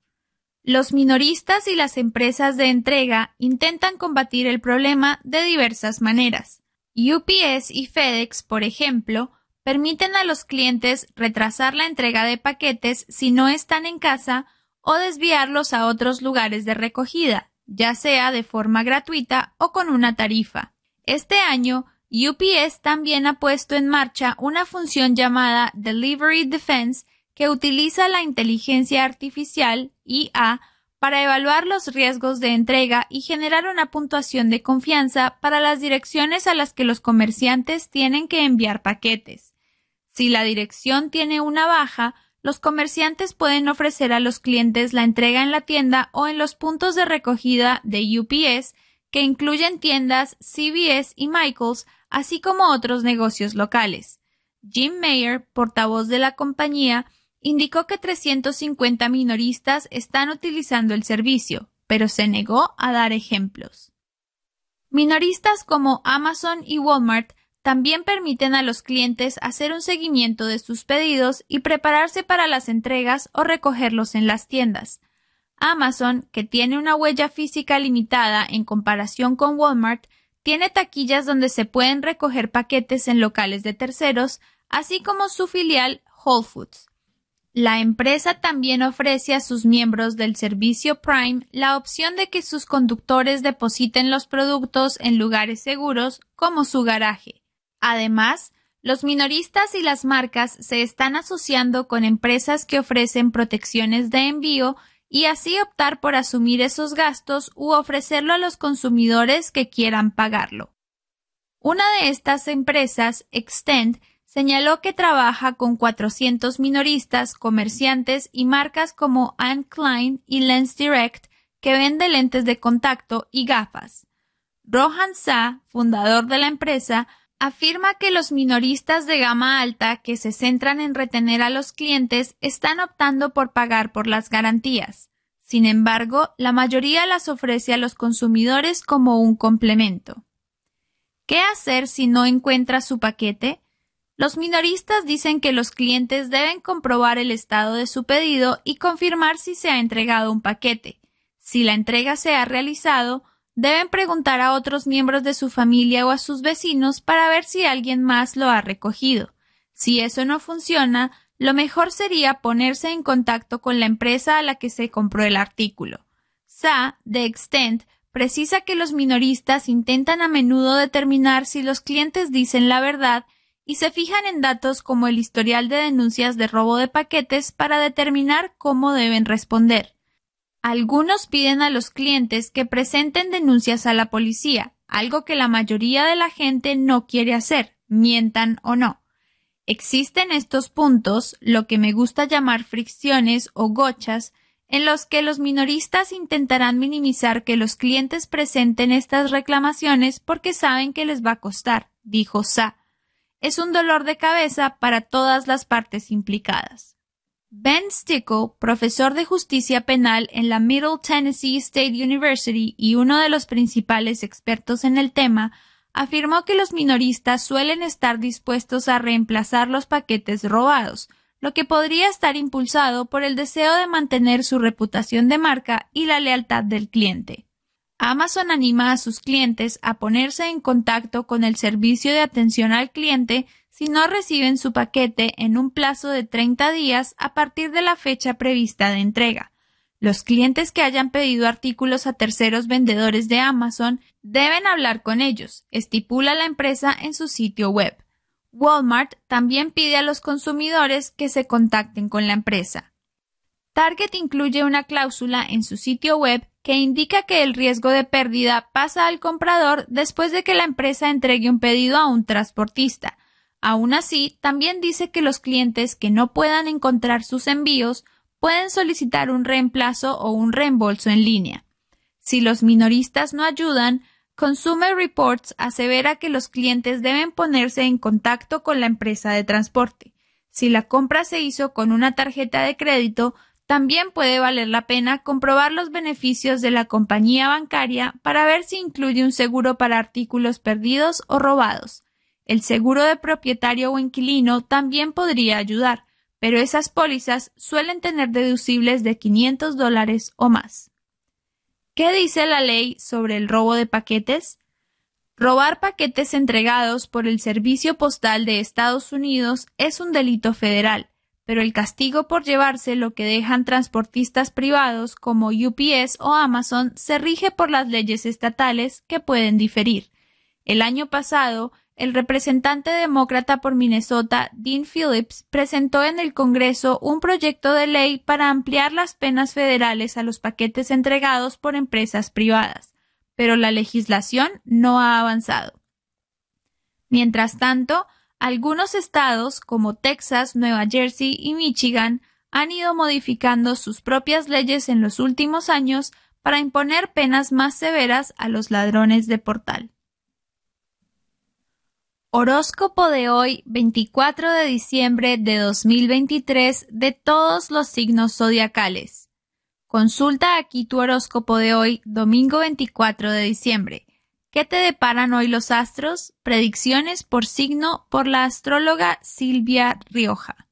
[SPEAKER 2] Los minoristas y las empresas de entrega intentan combatir el problema de diversas maneras. UPS y FedEx, por ejemplo, permiten a los clientes retrasar la entrega de paquetes si no están en casa o desviarlos a otros lugares de recogida, ya sea de forma gratuita o con una tarifa. Este año, UPS también ha puesto en marcha una función llamada Delivery Defense que utiliza la inteligencia artificial IA para evaluar los riesgos de entrega y generar una puntuación de confianza para las direcciones a las que los comerciantes tienen que enviar paquetes. Si la dirección tiene una baja, los comerciantes pueden ofrecer a los clientes la entrega en la tienda o en los puntos de recogida de UPS, que incluyen tiendas CVS y Michaels, así como otros negocios locales. Jim Mayer, portavoz de la compañía, indicó que 350 minoristas están utilizando el servicio, pero se negó a dar ejemplos. Minoristas como Amazon y Walmart también permiten a los clientes hacer un seguimiento de sus pedidos y prepararse para las entregas o recogerlos en las tiendas. Amazon, que tiene una huella física limitada en comparación con Walmart, tiene taquillas donde se pueden recoger paquetes en locales de terceros, así como su filial Whole Foods. La empresa también ofrece a sus miembros del servicio Prime la opción de que sus conductores depositen los productos en lugares seguros como su garaje. Además, los minoristas y las marcas se están asociando con empresas que ofrecen protecciones de envío y así optar por asumir esos gastos u ofrecerlo a los consumidores que quieran pagarlo. Una de estas empresas, Extend, señaló que trabaja con 400 minoristas, comerciantes y marcas como Anne Klein y Lens Direct que vende lentes de contacto y gafas. Rohan Sa, fundador de la empresa, afirma que los minoristas de gama alta que se centran en retener a los clientes están optando por pagar por las garantías. Sin embargo, la mayoría las ofrece a los consumidores como un complemento. ¿Qué hacer si no encuentra su paquete? Los minoristas dicen que los clientes deben comprobar el estado de su pedido y confirmar si se ha entregado un paquete. Si la entrega se ha realizado, deben preguntar a otros miembros de su familia o a sus vecinos para ver si alguien más lo ha recogido. Si eso no funciona, lo mejor sería ponerse en contacto con la empresa a la que se compró el artículo. Sa, de Extent, precisa que los minoristas intentan a menudo determinar si los clientes dicen la verdad y se fijan en datos como el historial de denuncias de robo de paquetes para determinar cómo deben responder. Algunos piden a los clientes que presenten denuncias a la policía, algo que la mayoría de la gente no quiere hacer, mientan o no. Existen estos puntos, lo que me gusta llamar fricciones o gochas, en los que los minoristas intentarán minimizar que los clientes presenten estas reclamaciones porque saben que les va a costar, dijo Sa es un dolor de cabeza para todas las partes implicadas. Ben Stickle, profesor de justicia penal en la Middle Tennessee State University y uno de los principales expertos en el tema, afirmó que los minoristas suelen estar dispuestos a reemplazar los paquetes robados, lo que podría estar impulsado por el deseo de mantener su reputación de marca y la lealtad del cliente. Amazon anima a sus clientes a ponerse en contacto con el servicio de atención al cliente si no reciben su paquete en un plazo de 30 días a partir de la fecha prevista de entrega. Los clientes que hayan pedido artículos a terceros vendedores de Amazon deben hablar con ellos, estipula la empresa en su sitio web. Walmart también pide a los consumidores que se contacten con la empresa. Target incluye una cláusula en su sitio web que indica que el riesgo de pérdida pasa al comprador después de que la empresa entregue un pedido a un transportista. Aún así, también dice que los clientes que no puedan encontrar sus envíos pueden solicitar un reemplazo o un reembolso en línea. Si los minoristas no ayudan, Consumer Reports asevera que los clientes deben ponerse en contacto con la empresa de transporte. Si la compra se hizo con una tarjeta de crédito, también puede valer la pena comprobar los beneficios de la compañía bancaria para ver si incluye un seguro para artículos perdidos o robados. El seguro de propietario o inquilino también podría ayudar, pero esas pólizas suelen tener deducibles de 500 dólares o más. ¿Qué dice la ley sobre el robo de paquetes? Robar paquetes entregados por el Servicio Postal de Estados Unidos es un delito federal pero el castigo por llevarse lo que dejan transportistas privados como UPS o Amazon se rige por las leyes estatales que pueden diferir. El año pasado, el representante demócrata por Minnesota, Dean Phillips, presentó en el Congreso un proyecto de ley para ampliar las penas federales a los paquetes entregados por empresas privadas, pero la legislación no ha avanzado. Mientras tanto, algunos estados, como Texas, Nueva Jersey y Michigan, han ido modificando sus propias leyes en los últimos años para imponer penas más severas a los ladrones de portal. Horóscopo de hoy, 24 de diciembre de 2023, de todos los signos zodiacales. Consulta aquí tu horóscopo de hoy, domingo 24 de diciembre. ¿Qué te deparan hoy los astros? Predicciones por signo por la astróloga Silvia Rioja.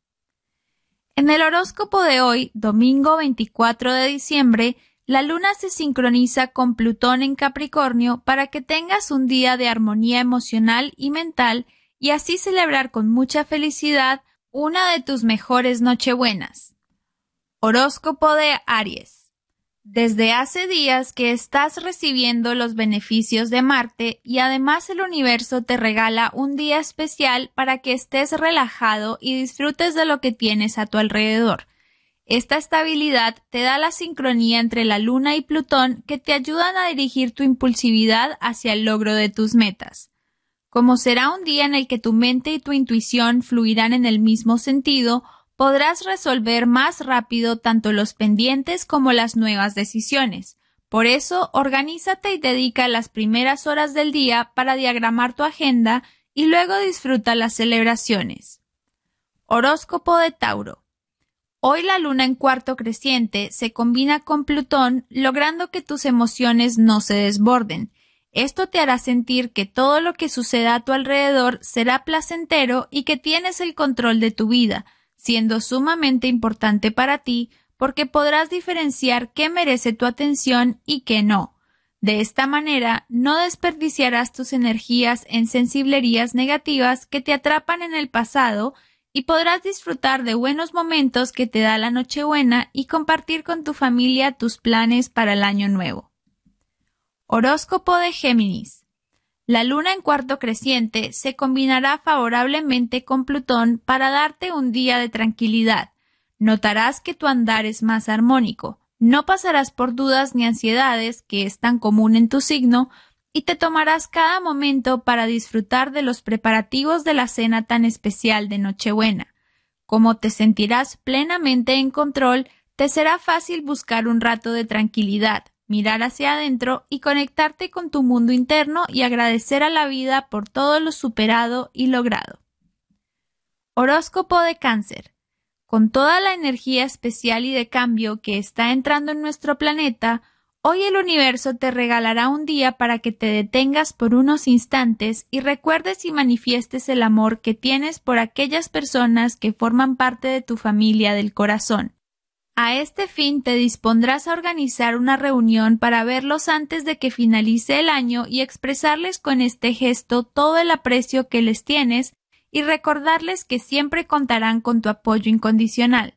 [SPEAKER 2] En el horóscopo de hoy, domingo 24 de diciembre, la luna se sincroniza con Plutón en Capricornio para que tengas un día de armonía emocional y mental y así celebrar con mucha felicidad una de tus mejores nochebuenas. Horóscopo de Aries. Desde hace días que estás recibiendo los beneficios de Marte y además el universo te regala un día especial para que estés relajado y disfrutes de lo que tienes a tu alrededor. Esta estabilidad te da la sincronía entre la Luna y Plutón que te ayudan a dirigir tu impulsividad hacia el logro de tus metas. Como será un día en el que tu mente y tu intuición fluirán en el mismo sentido, podrás resolver más rápido tanto los pendientes como las nuevas decisiones. Por eso, organízate y dedica las primeras horas del día para diagramar tu agenda y luego disfruta las celebraciones. Horóscopo de Tauro. Hoy la luna en cuarto creciente se combina con Plutón, logrando que tus emociones no se desborden. Esto te hará sentir que todo lo que suceda a tu alrededor será placentero y que tienes el control de tu vida, siendo sumamente importante para ti porque podrás diferenciar qué merece tu atención y qué no. De esta manera, no desperdiciarás tus energías en sensiblerías negativas que te atrapan en el pasado y podrás disfrutar de buenos momentos que te da la Nochebuena y compartir con tu familia tus planes para el año nuevo. Horóscopo de Géminis. La luna en cuarto creciente se combinará favorablemente con Plutón para darte un día de tranquilidad. Notarás que tu andar es más armónico, no pasarás por dudas ni ansiedades, que es tan común en tu signo, y te tomarás cada momento para disfrutar de los preparativos de la cena tan especial de Nochebuena. Como te sentirás plenamente en control, te será fácil buscar un rato de tranquilidad, mirar hacia adentro y conectarte con tu mundo interno y agradecer a la vida por todo lo superado y logrado. Horóscopo de cáncer. Con toda la energía especial y de cambio que está entrando en nuestro planeta, hoy el universo te regalará un día para que te detengas por unos instantes y recuerdes y manifiestes el amor que tienes por aquellas personas que forman parte de tu familia del corazón a este fin te dispondrás a organizar una reunión para verlos antes de que finalice el año y expresarles con este gesto todo el aprecio que les tienes y recordarles que siempre contarán con tu apoyo incondicional.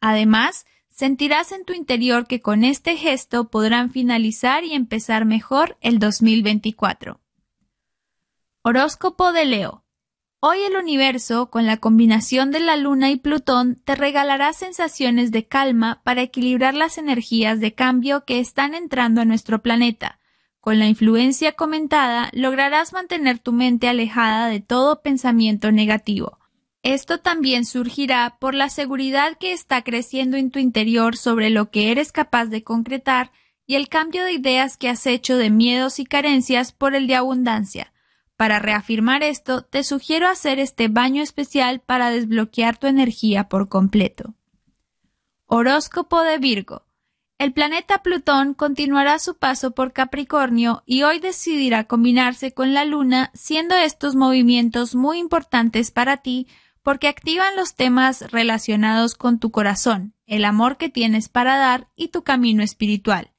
[SPEAKER 2] Además, sentirás en tu interior que con este gesto podrán finalizar y empezar mejor el 2024. Horóscopo de Leo Hoy el universo, con la combinación de la Luna y Plutón, te regalará sensaciones de calma para equilibrar las energías de cambio que están entrando a nuestro planeta. Con la influencia comentada, lograrás mantener tu mente alejada de todo pensamiento negativo. Esto también surgirá por la seguridad que está creciendo en tu interior sobre lo que eres capaz de concretar y el cambio de ideas que has hecho de miedos y carencias por el de abundancia. Para reafirmar esto, te sugiero hacer este baño especial para desbloquear tu energía por completo. Horóscopo de Virgo. El planeta Plutón continuará su paso por Capricornio y hoy decidirá combinarse con la Luna, siendo estos movimientos muy importantes para ti porque activan los temas relacionados con tu corazón, el amor que tienes para dar y tu camino espiritual.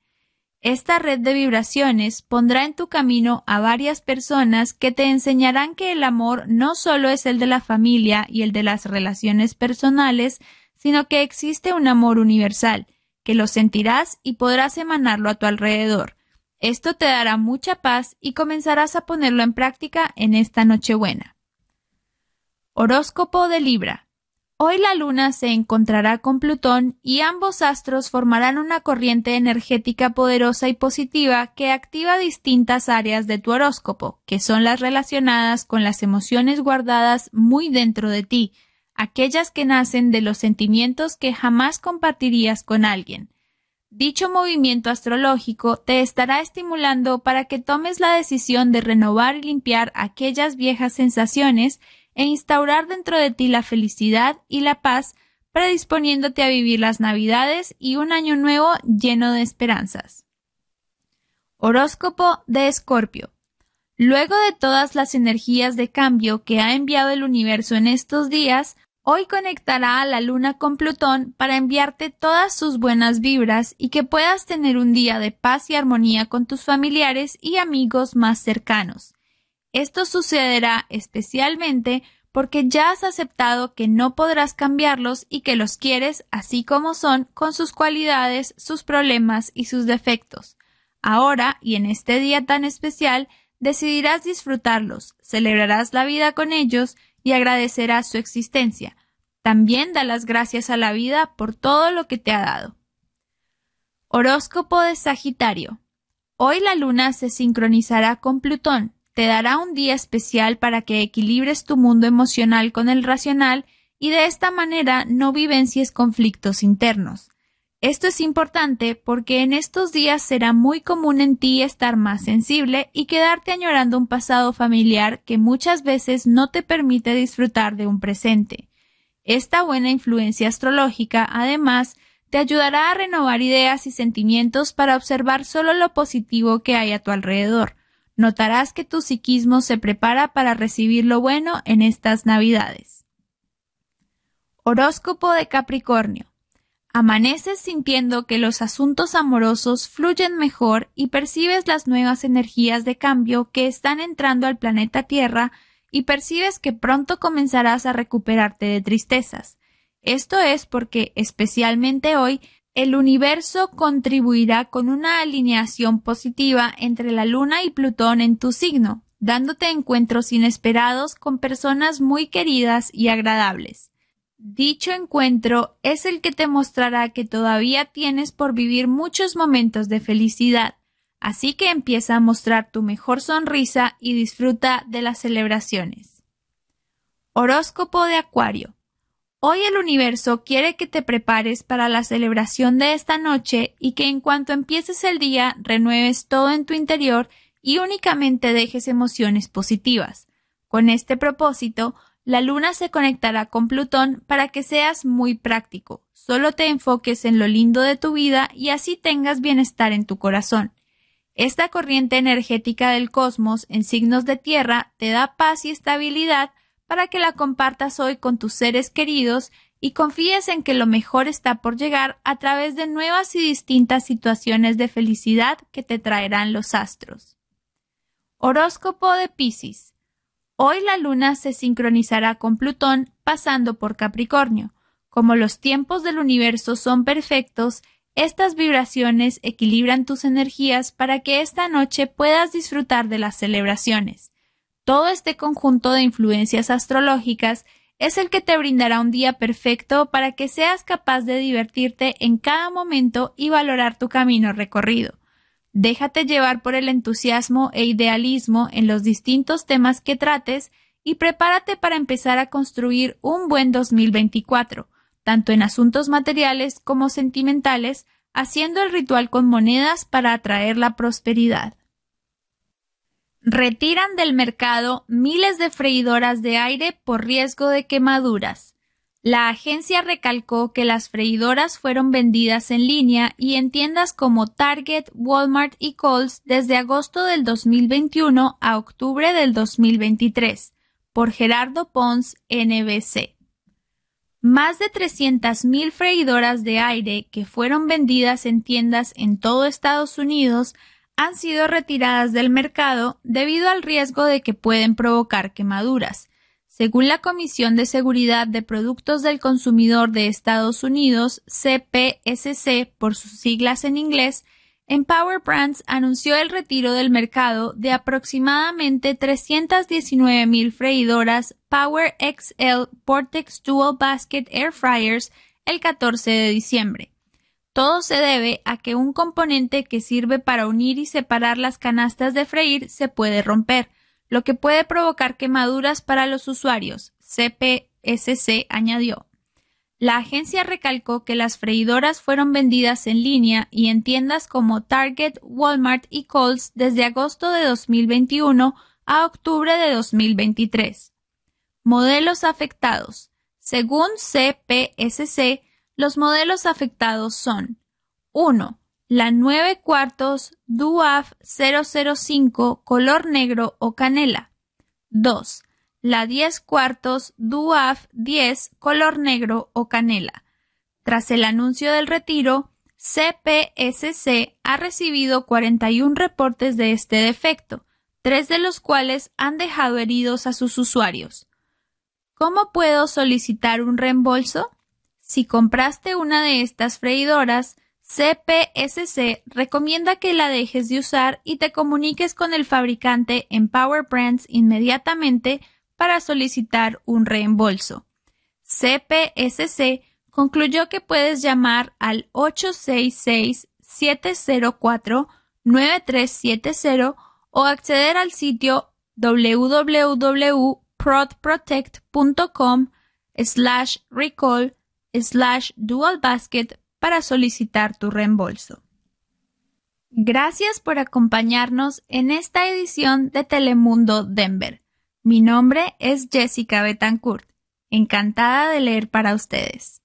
[SPEAKER 2] Esta red de vibraciones pondrá en tu camino a varias personas que te enseñarán que el amor no solo es el de la familia y el de las relaciones personales, sino que existe un amor universal, que lo sentirás y podrás emanarlo a tu alrededor. Esto te dará mucha paz y comenzarás a ponerlo en práctica en esta Nochebuena. Horóscopo de Libra. Hoy la Luna se encontrará con Plutón y ambos astros formarán una corriente energética poderosa y positiva que activa distintas áreas de tu horóscopo, que son las relacionadas con las emociones guardadas muy dentro de ti, aquellas que nacen de los sentimientos que jamás compartirías con alguien. Dicho movimiento astrológico te estará estimulando para que tomes la decisión de renovar y limpiar aquellas viejas sensaciones e instaurar dentro de ti la felicidad y la paz, predisponiéndote a vivir las Navidades y un año nuevo lleno de esperanzas. Horóscopo de Escorpio. Luego de todas las energías de cambio que ha enviado el universo en estos días, hoy conectará a la luna con Plutón para enviarte todas sus buenas vibras y que puedas tener un día de paz y armonía con tus familiares y amigos más cercanos. Esto sucederá especialmente porque ya has aceptado que no podrás cambiarlos y que los quieres así como son, con sus cualidades, sus problemas y sus defectos. Ahora, y en este día tan especial, decidirás disfrutarlos, celebrarás la vida con ellos y agradecerás su existencia. También da las gracias a la vida por todo lo que te ha dado. Horóscopo de Sagitario. Hoy la luna se sincronizará con Plutón. Te dará un día especial para que equilibres tu mundo emocional con el racional y de esta manera no vivencies conflictos internos. Esto es importante porque en estos días será muy común en ti estar más sensible y quedarte añorando un pasado familiar que muchas veces no te permite disfrutar de un presente. Esta buena influencia astrológica, además, te ayudará a renovar ideas y sentimientos para observar solo lo positivo que hay a tu alrededor. Notarás que tu psiquismo se prepara para recibir lo bueno en estas Navidades. Horóscopo de Capricornio. Amaneces sintiendo que los asuntos amorosos fluyen mejor y percibes las nuevas energías de cambio que están entrando al planeta Tierra y percibes que pronto comenzarás a recuperarte de tristezas. Esto es porque, especialmente hoy, el universo contribuirá con una alineación positiva entre la Luna y Plutón en tu signo, dándote encuentros inesperados con personas muy queridas y agradables. Dicho encuentro es el que te mostrará que todavía tienes por vivir muchos momentos de felicidad, así que empieza a mostrar tu mejor sonrisa y disfruta de las celebraciones. Horóscopo de Acuario. Hoy el universo quiere que te prepares para la celebración de esta noche y que en cuanto empieces el día renueves todo en tu interior y únicamente dejes emociones positivas. Con este propósito, la luna se conectará con Plutón para que seas muy práctico. Solo te enfoques en lo lindo de tu vida y así tengas bienestar en tu corazón. Esta corriente energética del cosmos en signos de tierra te da paz y estabilidad para que la compartas hoy con tus seres queridos y confíes en que lo mejor está por llegar a través de nuevas y distintas situaciones de felicidad que te traerán los astros. Horóscopo de Piscis. Hoy la luna se sincronizará con Plutón pasando por Capricornio. Como los tiempos del universo son perfectos, estas vibraciones equilibran tus energías para que esta noche puedas disfrutar de las celebraciones. Todo este conjunto de influencias astrológicas es el que te brindará un día perfecto para que seas capaz de divertirte en cada momento y valorar tu camino recorrido. Déjate llevar por el entusiasmo e idealismo en los distintos temas que trates y prepárate para empezar a construir un buen 2024, tanto en asuntos materiales como sentimentales, haciendo el ritual con monedas para atraer la prosperidad. Retiran del mercado miles de freidoras de aire por riesgo de quemaduras. La agencia recalcó que las freidoras fueron vendidas en línea y en tiendas como Target, Walmart y Kohl's desde agosto del 2021 a octubre del 2023, por Gerardo Pons, NBC. Más de 300.000 freidoras de aire que fueron vendidas en tiendas en todo Estados Unidos han sido retiradas del mercado debido al riesgo de que pueden provocar quemaduras según la Comisión de Seguridad de Productos del Consumidor de Estados Unidos, CPSC por sus siglas en inglés, Empower Brands anunció el retiro del mercado de aproximadamente 319.000 freidoras Power XL Vortex Dual Basket Air Fryers el 14 de diciembre. Todo se debe a que un componente que sirve para unir y separar las canastas de freír se puede romper, lo que puede provocar quemaduras para los usuarios, CPSC añadió. La agencia recalcó que las freidoras fueron vendidas en línea y en tiendas como Target, Walmart y Kohl's desde agosto de 2021 a octubre de 2023. Modelos afectados. Según CPSC, los modelos afectados son 1 la 9 cuartos DUAF 005 color negro o canela. 2. La 10 cuartos DUAF 10 color negro o canela. Tras el anuncio del retiro, CPSC ha recibido 41 reportes de este defecto, tres de los cuales han dejado heridos a sus usuarios. ¿Cómo puedo solicitar un reembolso? Si compraste una de estas freidoras, CPSC recomienda que la dejes de usar y te comuniques con el fabricante en Power Brands inmediatamente para solicitar un reembolso. CPSC concluyó que puedes llamar al 866-704-9370 o acceder al sitio www.prodprotect.com slash recall slash dualbasket para solicitar tu reembolso. Gracias por acompañarnos en esta edición de Telemundo Denver. Mi nombre es Jessica Betancourt. Encantada de leer para ustedes.